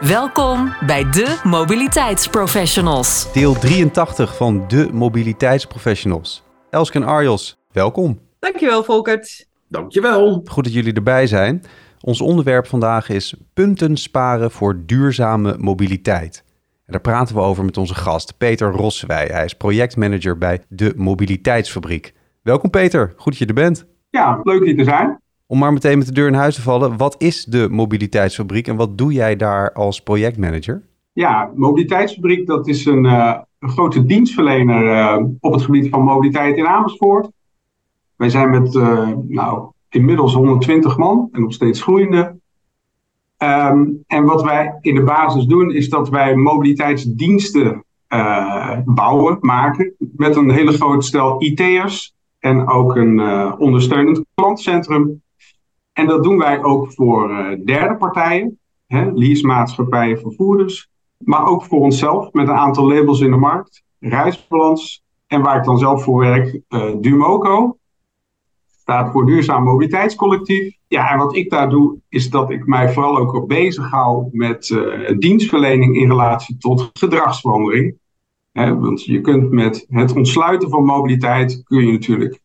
Welkom bij de Mobiliteitsprofessionals. Deel 83 van de Mobiliteitsprofessionals. Elske en Arjos, welkom. Dankjewel, Volkert. Dankjewel. Goed dat jullie erbij zijn. Ons onderwerp vandaag is punten sparen voor duurzame mobiliteit. En daar praten we over met onze gast Peter Rossewij. Hij is projectmanager bij de Mobiliteitsfabriek. Welkom Peter, goed dat je er bent. Ja, leuk hier te zijn. Om maar meteen met de deur in huis te vallen, wat is de Mobiliteitsfabriek en wat doe jij daar als projectmanager? Ja, Mobiliteitsfabriek dat is een, uh, een grote dienstverlener uh, op het gebied van mobiliteit in Amersfoort. Wij zijn met uh, nou, inmiddels 120 man en nog steeds groeiende. Um, en wat wij in de basis doen is dat wij mobiliteitsdiensten bouwen, maken met een hele grote stel IT'ers en ook een ondersteunend klantcentrum en dat doen wij ook voor uh, derde partijen, hè, leasemaatschappijen, vervoerders. Maar ook voor onszelf met een aantal labels in de markt. Reisbalans en waar ik dan zelf voor werk, uh, Dumoco. Staat voor Duurzaam Mobiliteitscollectief. Ja, en wat ik daar doe, is dat ik mij vooral ook op bezig hou met uh, dienstverlening in relatie tot gedragsverandering. Want je kunt met het ontsluiten van mobiliteit, kun je natuurlijk,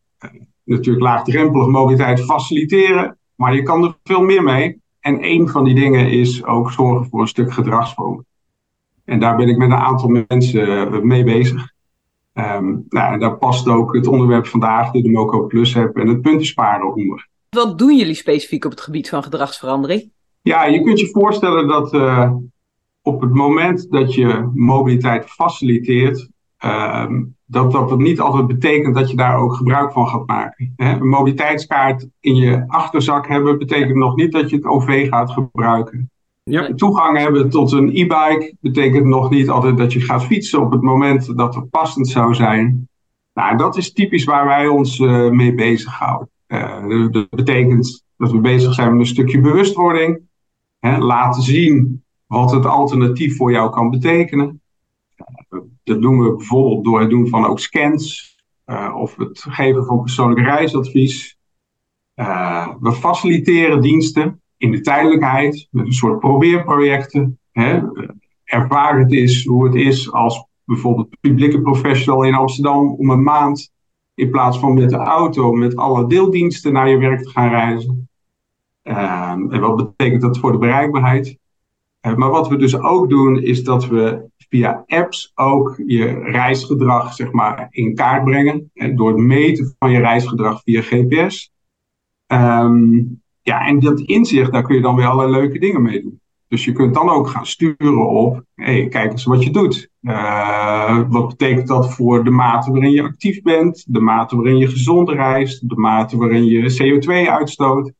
natuurlijk laagdrempelige mobiliteit faciliteren. Maar je kan er veel meer mee. En een van die dingen is ook zorgen voor een stuk gedragsvorming. En daar ben ik met een aantal mensen mee bezig. Um, nou, en daar past ook het onderwerp vandaag, de Democo Plus heb en het puntensparen onder. Wat doen jullie specifiek op het gebied van gedragsverandering? Ja, je kunt je voorstellen dat uh, op het moment dat je mobiliteit faciliteert, uh, dat dat niet altijd betekent dat je daar ook gebruik van gaat maken. Een mobiliteitskaart in je achterzak hebben betekent nog niet dat je het OV gaat gebruiken. Ja. Toegang hebben tot een e-bike betekent nog niet altijd dat je gaat fietsen op het moment dat het passend zou zijn. Nou, dat is typisch waar wij ons uh, mee bezighouden. Uh, dat betekent dat we bezig zijn met een stukje bewustwording. Hè, laten zien wat het alternatief voor jou kan betekenen. Dat doen we bijvoorbeeld door het doen van ook scans uh, of het geven van persoonlijk reisadvies. Uh, we faciliteren diensten in de tijdelijkheid met een soort probeerprojecten. Hè. Ervaar het is hoe het is als bijvoorbeeld publieke professional in Amsterdam om een maand in plaats van met de auto met alle deeldiensten naar je werk te gaan reizen. Uh, en wat betekent dat voor de bereikbaarheid? Maar wat we dus ook doen is dat we via apps ook je reisgedrag zeg maar, in kaart brengen. En door het meten van je reisgedrag via GPS. Um, ja, en dat inzicht, daar kun je dan weer allerlei leuke dingen mee doen. Dus je kunt dan ook gaan sturen op, hey, kijk eens wat je doet. Uh, wat betekent dat voor de mate waarin je actief bent, de mate waarin je gezond reist, de mate waarin je CO2 uitstoot.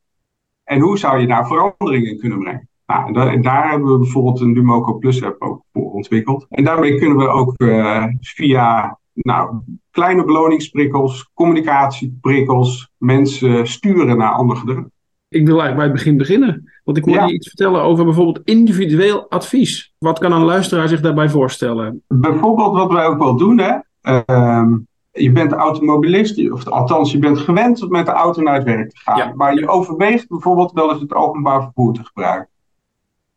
En hoe zou je daar veranderingen in kunnen brengen? Nou, daar, en daar hebben we bijvoorbeeld een Dumoco Plus app ook voor ontwikkeld. En daarmee kunnen we ook uh, via nou, kleine beloningsprikkels, communicatieprikkels, mensen sturen naar ander gedrag. Ik wil eigenlijk bij het begin beginnen. Want ik ja. je iets vertellen over bijvoorbeeld individueel advies. Wat kan een luisteraar zich daarbij voorstellen? Bijvoorbeeld wat wij ook wel doen, hè. Uh, je bent automobilist, of althans je bent gewend om met de auto naar het werk te gaan. Ja. Maar je overweegt bijvoorbeeld wel eens het openbaar vervoer te gebruiken.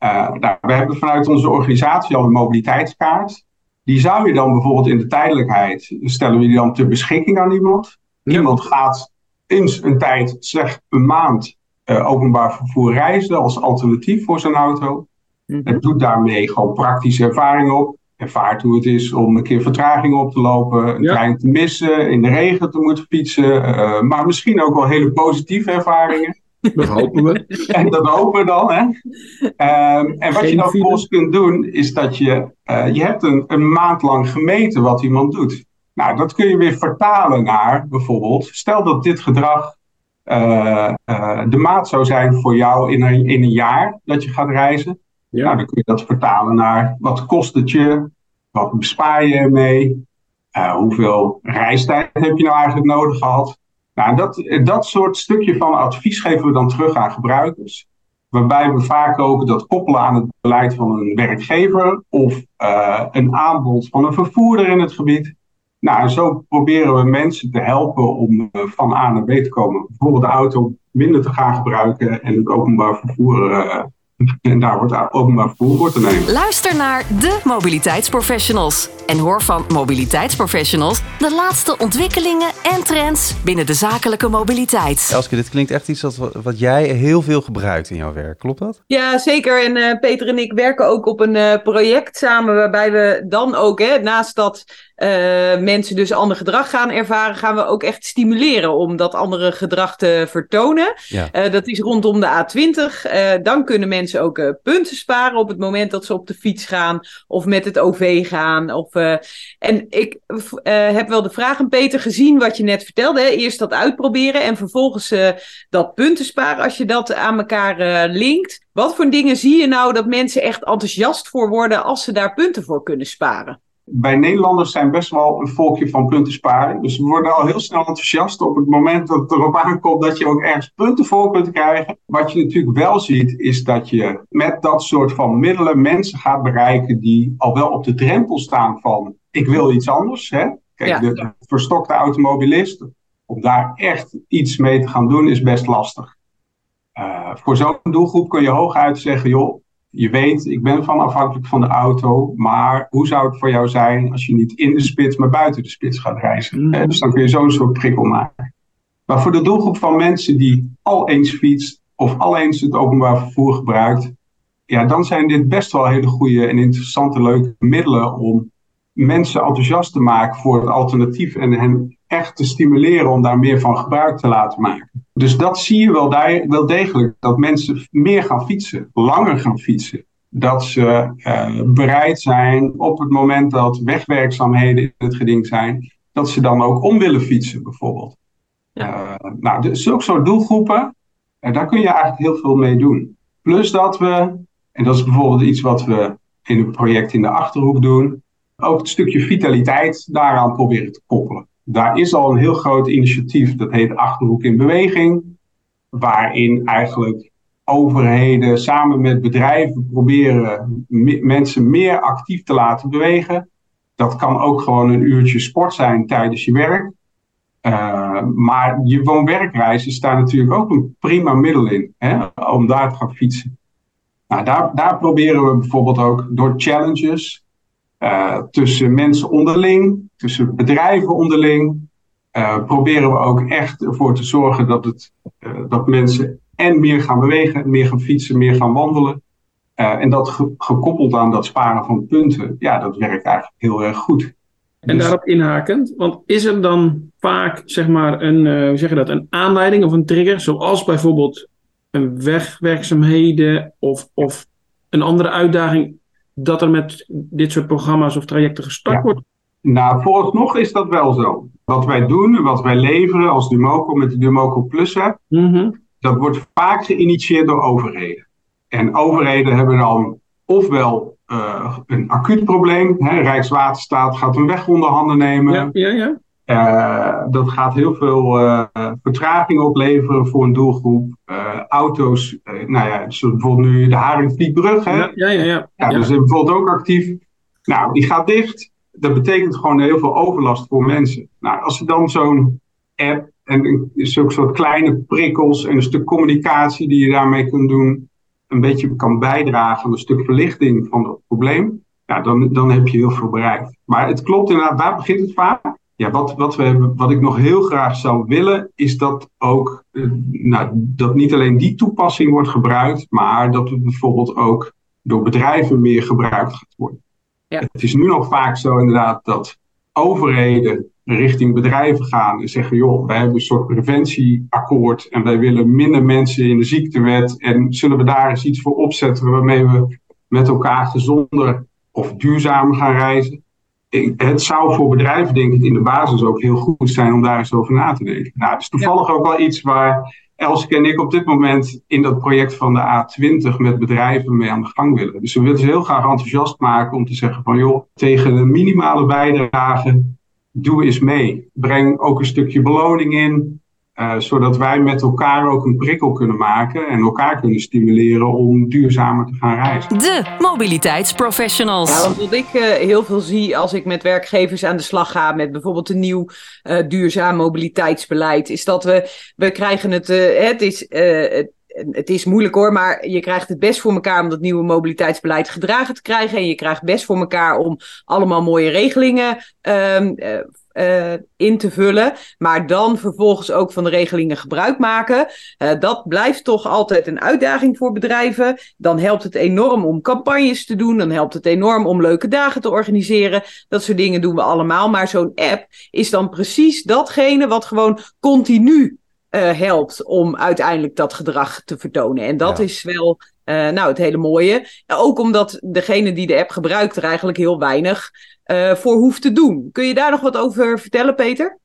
Uh, nou, we hebben vanuit onze organisatie al een mobiliteitskaart. Die zou je dan bijvoorbeeld in de tijdelijkheid, stellen we die dan ter beschikking aan iemand. Iemand gaat in een tijd, slechts een maand, uh, openbaar vervoer reizen als alternatief voor zijn auto. Mm-hmm. En doet daarmee gewoon praktische ervaring op. Ervaart hoe het is om een keer vertraging op te lopen, een ja. trein te missen, in de regen te moeten fietsen. Uh, maar misschien ook wel hele positieve ervaringen. Dat hopen we. En dat hopen we dan. Hè? Um, en wat Geen je dan vervolgens kunt doen, is dat je, uh, je hebt een, een maand lang gemeten wat iemand doet. Nou, dat kun je weer vertalen naar bijvoorbeeld, stel dat dit gedrag uh, uh, de maat zou zijn voor jou in een, in een jaar dat je gaat reizen. Ja. Nou, dan kun je dat vertalen naar wat kost het je, wat bespaar je ermee, Uh, hoeveel reistijd heb je nou eigenlijk nodig gehad? Nou, dat, dat soort stukje van advies geven we dan terug aan gebruikers. Waarbij we vaak ook dat koppelen aan het beleid van een werkgever of uh, een aanbod van een vervoerder in het gebied. Nou, zo proberen we mensen te helpen om uh, van A naar B te komen. Bijvoorbeeld de auto minder te gaan gebruiken en het openbaar vervoer uh, en daar wordt openbaar vervoer te nemen. Luister naar de mobiliteitsprofessionals. En hoor van mobiliteitsprofessionals de laatste ontwikkelingen en trends binnen de zakelijke mobiliteit. Elske, dit klinkt echt iets wat, wat jij heel veel gebruikt in jouw werk. Klopt dat? Ja, zeker. En uh, Peter en ik werken ook op een uh, project samen waarbij we dan ook, hè, naast dat mensen dus ander gedrag gaan ervaren, gaan we ook echt stimuleren om dat andere gedrag te vertonen. Ja. Uh, dat is rondom de A20. Uh, dan kunnen mensen ook punten sparen op het moment dat ze op de fiets gaan of met het OV gaan. Of, en ik heb wel de vraag aan Peter gezien wat je net vertelde. Hè? Eerst dat uitproberen en vervolgens dat punten sparen als je dat aan elkaar linkt. Wat voor dingen zie je nou dat mensen echt enthousiast voor worden als ze daar punten voor kunnen sparen? Wij Nederlanders zijn best wel een volkje van punten sparen. Dus we worden al heel snel enthousiast op het moment dat het erop aankomt dat je ook ergens punten voor kunt krijgen. Wat je natuurlijk wel ziet, is dat je met dat soort van middelen mensen gaat bereiken die al wel op de drempel staan van ik wil iets anders. Hè? Kijk, ja. de verstokte automobilist, om daar echt iets mee te gaan doen, is best lastig. Uh, voor zo'n doelgroep kun je hooguit zeggen, joh, je weet, ik ben van afhankelijk van de auto, maar hoe zou het voor jou zijn als je niet in de spits, maar buiten de spits gaat reizen? Mm. Dus dan kun je zo'n soort prikkel maken. Maar voor de doelgroep van mensen die al eens fietst of al eens het openbaar vervoer gebruikt, ja, dan zijn dit best wel hele goede en interessante, leuke middelen om mensen enthousiast te maken voor het alternatief en hen echt te stimuleren om daar meer van gebruik te laten maken. Dus dat zie je wel, wel degelijk, dat mensen meer gaan fietsen, langer gaan fietsen. Dat ze uh, bereid zijn op het moment dat wegwerkzaamheden in het geding zijn, dat ze dan ook om willen fietsen bijvoorbeeld. Ja. Uh, nou, dus zulke soort doelgroepen, uh, daar kun je eigenlijk heel veel mee doen. Plus dat we, en dat is bijvoorbeeld iets wat we in het project in de Achterhoek doen, ook het stukje vitaliteit daaraan proberen te koppelen. Daar is al een heel groot initiatief, dat heet Achterhoek in Beweging, waarin eigenlijk overheden samen met bedrijven proberen mensen meer actief te laten bewegen. Dat kan ook gewoon een uurtje sport zijn tijdens je werk. Uh, maar je woon-werkreis is natuurlijk ook een prima middel in, hè, om daar te gaan fietsen. Nou, daar, daar proberen we bijvoorbeeld ook door challenges uh, tussen mensen onderling, tussen bedrijven onderling. Uh, proberen we ook echt ervoor te zorgen dat, het, uh, dat mensen en meer gaan bewegen, meer gaan fietsen, meer gaan wandelen. en dat ge gekoppeld aan dat sparen van punten, ja, dat werkt eigenlijk heel erg goed. En dus... daarop inhakend, want is er dan vaak zeg maar een, hoe zeg je dat, een aanleiding of een trigger, zoals bijvoorbeeld een wegwerkzaamheden of, of een andere uitdaging dat er met dit soort programma's of trajecten gestart ja. wordt? Nou, vooralsnog is dat wel zo. Wat wij doen, wat wij leveren als Dumoco met de Dumoco Plussen, mm -hmm. dat wordt vaak geïnitieerd door overheden. En overheden hebben dan ofwel uh, een acuut probleem, hè, Rijkswaterstaat gaat een weg onder handen nemen. Ja, ja, ja. Uh, dat gaat heel veel uh, vertraging opleveren voor een doelgroep. Uh, auto's, nou ja, dus bijvoorbeeld nu de Haringvlietbrug. Hè? Ja, ja, ja. ja. ja dus bijvoorbeeld ook actief. Nou, die gaat dicht. Dat betekent gewoon heel veel overlast voor mensen. Nou, als je dan zo'n app en zulke soort kleine prikkels en een stuk communicatie die je daarmee kunt doen, een beetje kan bijdragen aan een stuk verlichting van het probleem, ja, dan, dan heb je heel veel bereikt. Maar het klopt inderdaad, daar begint het vaak. Ja, wat, wat, we, wat ik nog heel graag zou willen, is dat ook nou, dat niet alleen die toepassing wordt gebruikt, maar dat het bijvoorbeeld ook door bedrijven meer gebruikt gaat worden. Ja. Het is nu nog vaak zo inderdaad dat overheden richting bedrijven gaan en zeggen, joh, wij hebben een soort preventieakkoord en wij willen minder mensen in de ziektewet en zullen we daar eens iets voor opzetten waarmee we met elkaar gezonder of duurzamer gaan reizen het zou voor bedrijven denk ik in de basis ook heel goed zijn om daar eens over na te denken. Nou, het is toevallig ook wel iets waar Elske en ik op dit moment in dat project van de A20 met bedrijven mee aan de gang willen. Dus we willen ze heel graag enthousiast maken om te zeggen van joh, tegen een minimale bijdrage doe eens mee. Breng ook een stukje beloning in. Uh, zodat wij met elkaar ook een prikkel kunnen maken en elkaar kunnen stimuleren om duurzamer te gaan reizen. De mobiliteitsprofessionals. Ja, want wat ik uh, heel veel zie als ik met werkgevers aan de slag ga met bijvoorbeeld een nieuw uh, duurzaam mobiliteitsbeleid, is dat we, we krijgen het, het is. Het, het is moeilijk hoor, maar je krijgt het best voor elkaar om dat nieuwe mobiliteitsbeleid gedragen te krijgen. En je krijgt best voor elkaar om allemaal mooie regelingen um, uh, in te vullen. Maar dan vervolgens ook van de regelingen gebruik maken. Uh, dat blijft toch altijd een uitdaging voor bedrijven. Dan helpt het enorm om campagnes te doen. Dan helpt het enorm om leuke dagen te organiseren. Dat soort dingen doen we allemaal. Maar zo'n app is dan precies datgene wat gewoon continu uh, helpt om uiteindelijk dat gedrag te vertonen. En dat ja. is wel uh, nou, het hele mooie. Ook omdat degene die de app gebruikt er eigenlijk heel weinig uh, voor hoeft te doen. Kun je daar nog wat over vertellen, Peter?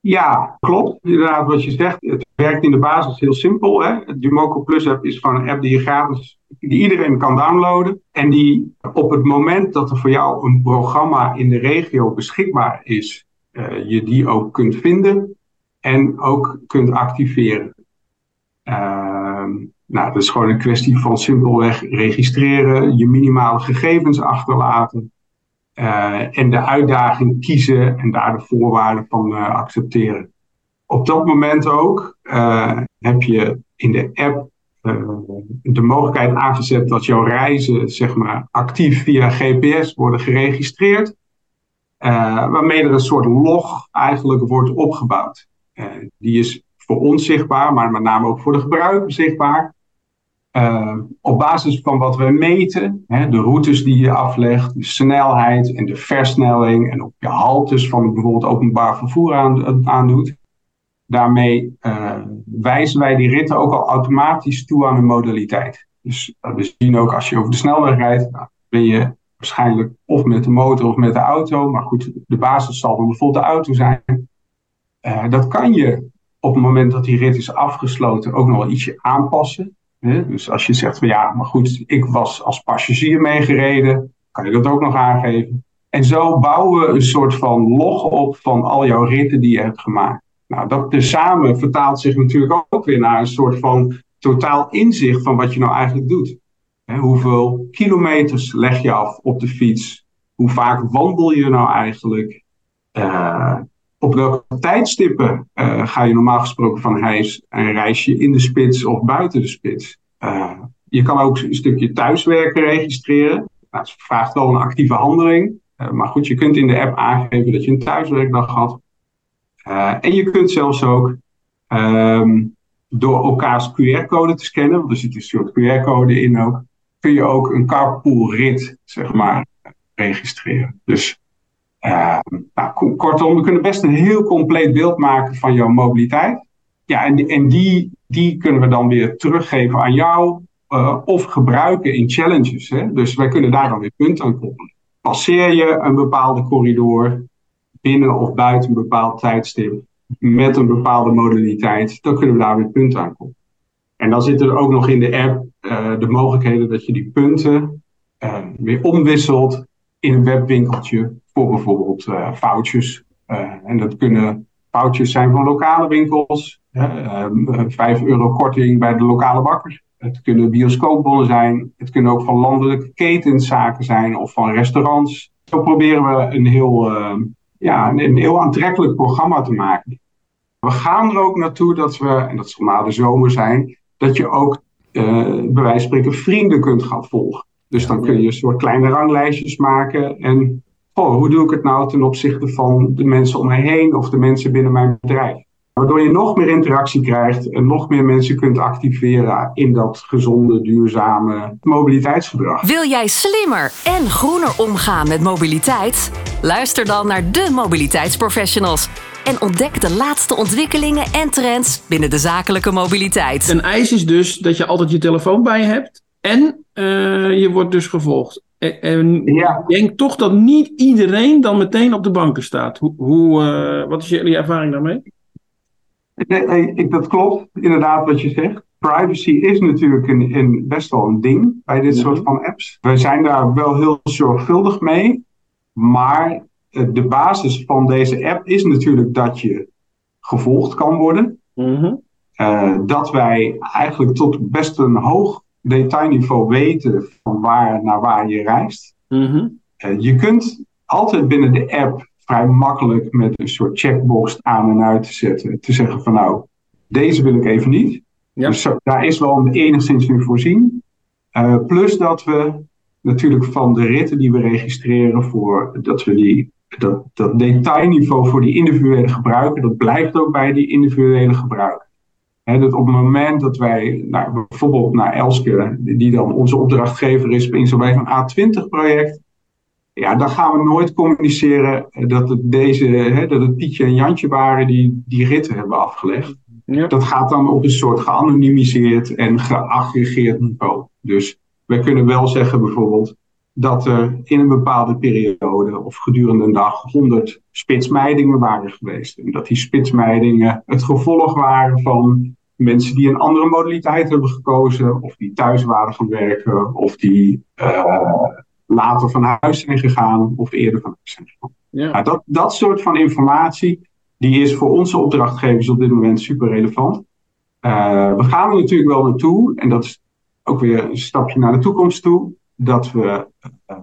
Ja, klopt. Inderdaad, wat je zegt. Het werkt in de basis heel simpel. Hè? De Dumoco Plus app is van een app die je gratis, die iedereen kan downloaden. En die op het moment dat er voor jou een programma in de regio beschikbaar is, uh, je die ook kunt vinden en ook kunt activeren. Uh, nou, dat is gewoon een kwestie van simpelweg registreren, je minimale gegevens achterlaten. Uh, en de uitdaging kiezen en daar de voorwaarden van uh, accepteren. Op dat moment ook uh, heb je in de app de mogelijkheid aangezet dat jouw reizen zeg maar, actief via GPS worden geregistreerd. waarmee er een soort log eigenlijk wordt opgebouwd. die is voor ons zichtbaar, maar met name ook voor de gebruiker zichtbaar. Uh, op basis van wat we meten, hè, de routes die je aflegt, de snelheid en de versnelling en op je haltes van bijvoorbeeld openbaar vervoer aan, aandoet, daarmee uh, wijzen wij die ritten ook al automatisch toe aan een modaliteit. Dus uh, we zien ook als je over de snelweg rijdt, nou, ben je waarschijnlijk of met de motor of met de auto, maar goed, de basis zal dan bijvoorbeeld de auto zijn. dat kan je op het moment dat die rit is afgesloten ook nog wel ietsje aanpassen. Dus als je zegt van ja, maar goed, ik was als passagier meegereden, kan je dat ook nog aangeven. En zo bouwen we een soort van log op van al jouw ritten die je hebt gemaakt. Nou, dat tezamen vertaalt zich natuurlijk ook weer naar een soort van totaal inzicht van wat je nou eigenlijk doet. hoeveel kilometers leg je af op de fiets? Hoe vaak wandel je nou eigenlijk? Uh, op welke tijdstippen uh, ga je normaal gesproken van huis en reis je in de spits of buiten de spits? Uh, je kan ook een stukje thuiswerken registreren. Nou, vraagt wel een actieve handeling. Uh, maar goed, je kunt in de app aangeven dat je een thuiswerkdag had. en je kunt zelfs ook um, door elkaars QR-code te scannen, want er zit een soort QR-code in ook, kun je ook een carpool rit, zeg maar, registreren. Dus uh, nou, kortom, we kunnen best een heel compleet beeld maken van jouw mobiliteit. Ja, en, en die, die kunnen we dan weer teruggeven aan jou uh, of gebruiken in challenges. Hè? Dus wij kunnen daar dan weer punten aan koppelen. Passeer je een bepaalde corridor binnen of buiten een bepaald tijdstip met een bepaalde modaliteit, dan kunnen we daar weer punten aan koppelen. En dan zitten er ook nog in de app uh, de mogelijkheden dat je die punten weer omwisselt in een webwinkeltje voor bijvoorbeeld uh, vouchers. Uh, en dat kunnen vouchers zijn van lokale winkels, uh, 5 euro korting bij de lokale bakkers. Het kunnen bioscoopbonnen zijn, het kunnen ook van landelijke ketenszaken zijn of van restaurants. Zo proberen we een heel, ja, een, heel aantrekkelijk programma te maken. We gaan er ook naartoe dat we, en dat zal na de zomer zijn, dat je ook bij wijze van spreken vrienden kunt gaan volgen. Dus dan kun je een soort kleine ranglijstjes maken en oh, hoe doe ik het nou ten opzichte van de mensen om mij heen of de mensen binnen mijn bedrijf? Waardoor je nog meer interactie krijgt en nog meer mensen kunt activeren in dat gezonde, duurzame mobiliteitsgedrag. Wil jij slimmer en groener omgaan met mobiliteit? Luister dan naar de mobiliteitsprofessionals en ontdek de laatste ontwikkelingen en trends binnen de zakelijke mobiliteit. Een eis is dus dat je altijd je telefoon bij je hebt en uh, je wordt dus gevolgd. En ja. ik denk toch dat niet iedereen dan meteen op de banken staat. Hoe, hoe uh, wat is jullie ervaring daarmee? Nee, nee, dat klopt, inderdaad, wat je zegt. Privacy is natuurlijk een, een best wel een ding bij dit soort van apps. We zijn daar wel heel zorgvuldig mee. Maar de basis van deze app is natuurlijk dat je gevolgd kan worden. Mhm. Uh, dat wij eigenlijk tot best een hoog detailniveau weten van waar naar waar je reist. Mhm. Uh, je kunt altijd binnen de app vrij makkelijk met een soort checkbox aan en uit te zetten. Te zeggen van nou, deze wil ik even niet. Ja. Dus zo, daar is wel een enigszins in voorzien. Uh, plus dat we natuurlijk van de ritten die we registreren voor dat we die dat, dat detailniveau voor die individuele gebruiker, dat blijft ook bij die individuele gebruiker. He, dat op het moment dat wij nou, bijvoorbeeld naar Elske, die dan onze opdrachtgever is in zo'n een A20-project, ja, dan gaan we nooit communiceren dat het, deze, dat het Pietje en Jantje waren die die ritten hebben afgelegd. Ja. Dat gaat dan op een soort geanonimiseerd en geaggregeerd niveau. Dus we kunnen wel zeggen bijvoorbeeld dat er in een bepaalde periode of gedurende een dag 100 spitsmeidingen waren geweest. En dat die spitsmeidingen het gevolg waren van mensen die een andere modaliteit hebben gekozen, of die thuis waren gaan werken, of die uh, later van huis zijn gegaan, of eerder van huis zijn gegaan. Ja. Nou, dat, dat soort van informatie, die is voor onze opdrachtgevers op dit moment super relevant. Uh, we gaan er natuurlijk wel naartoe, en dat is ook weer een stapje naar de toekomst toe, dat we uh,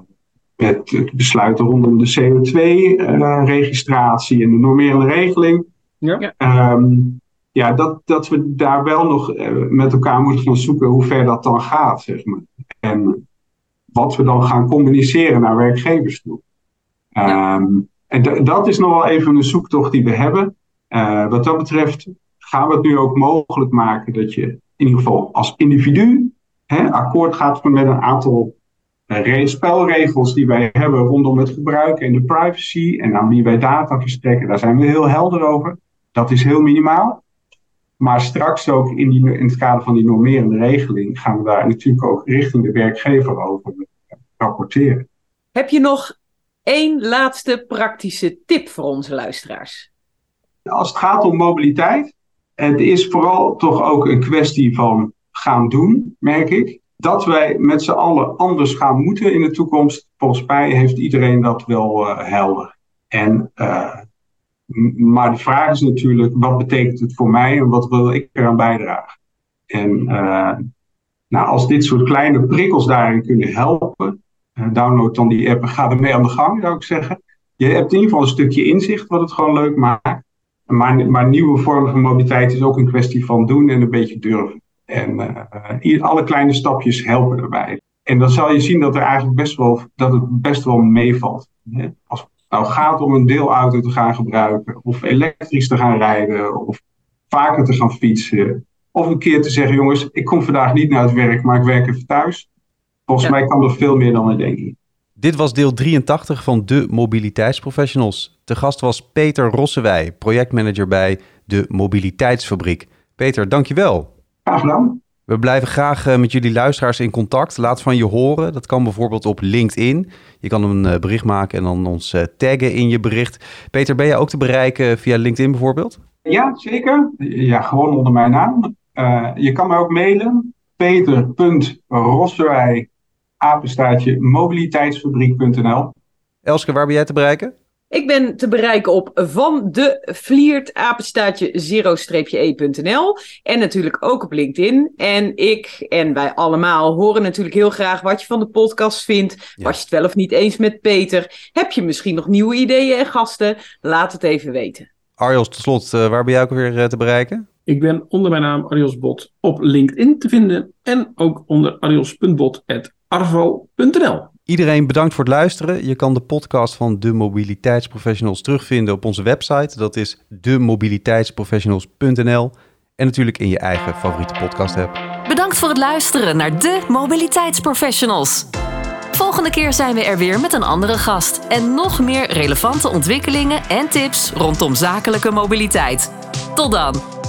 met het besluiten rondom de CO2-registratie en de normerende regeling, Ja. um, ja, dat, dat we daar wel nog uh, met elkaar moeten gaan zoeken hoe ver dat dan gaat, zeg maar. En wat we dan gaan communiceren naar werkgevers toe. Ja. Um, en dat is nog wel even een zoektocht die we hebben. Uh, wat dat betreft gaan we het nu ook mogelijk maken dat je in ieder geval als individu hè, akkoord gaat met een aantal spelregels die wij hebben rondom het gebruik en de privacy en aan wie wij data verstrekken. Daar zijn we heel helder over. Dat is heel minimaal. Maar straks ook in, die, in het kader van die normerende regeling gaan we daar natuurlijk ook richting de werkgever over rapporteren. Heb je nog één laatste praktische tip voor onze luisteraars? Als het gaat om mobiliteit, het is vooral toch ook een kwestie van gaan doen, merk ik. Dat wij met z'n allen anders gaan moeten in de toekomst, volgens mij heeft iedereen dat wel uh, helder. En uh, maar de vraag is natuurlijk, wat betekent het voor mij en wat wil ik eraan bijdragen? En uh, nou, als dit soort kleine prikkels daarin kunnen helpen, download dan die app en ga ermee aan de gang, zou ik zeggen. Je hebt in ieder geval een stukje inzicht wat het gewoon leuk maakt. Maar, maar nieuwe vormen van mobiliteit is ook een kwestie van doen en een beetje durven. En uh, alle kleine stapjes helpen daarbij. En dan zal je zien dat er eigenlijk best wel, dat het best wel meevalt. Hè? Als nou gaat om een deelauto te gaan gebruiken, of elektrisch te gaan rijden, of vaker te gaan fietsen. Of een keer te zeggen, jongens, ik kom vandaag niet naar het werk, maar ik werk even thuis. Volgens ja. mij kan er veel meer dan we denken. Dit was deel 83 van de Mobiliteitsprofessionals. De gast was Peter Rossewij, projectmanager bij de Mobiliteitsfabriek. Peter, dankjewel. Graag gedaan. We blijven graag uh, met jullie luisteraars in contact. Laat van je horen. Dat kan bijvoorbeeld op LinkedIn. Je kan een uh, bericht maken en dan ons uh, taggen in je bericht. Peter, ben je ook te bereiken via LinkedIn bijvoorbeeld? Ja, zeker. Ja, gewoon onder mijn naam. je kan mij ook mailen. peter.rosserij apenstaartje mobiliteitsfabriek.nl Elske, waar ben jij te bereiken? Ik ben te bereiken op van de Vliert apenstaatje zero-e.nl en natuurlijk ook op LinkedIn. En ik en wij allemaal horen natuurlijk heel graag wat je van de podcast vindt. Ja. Was je het wel of niet eens met Peter? Heb je misschien nog nieuwe ideeën en gasten? Laat het even weten. Arjos, tot slot, uh, waar ben jij ook weer uh, te bereiken? Ik ben onder mijn naam Arjos Bot op LinkedIn te vinden en ook onder arjos.bot.arvo.nl. Iedereen bedankt voor het luisteren. Je kan de podcast van de Mobiliteitsprofessionals terugvinden op onze website. Dat is demobiliteitsprofessionals.nl en natuurlijk in je eigen favoriete podcast app. Bedankt voor het luisteren naar de Mobiliteitsprofessionals. Volgende keer zijn we er weer met een andere gast en nog meer relevante ontwikkelingen en tips rondom zakelijke mobiliteit. Tot dan!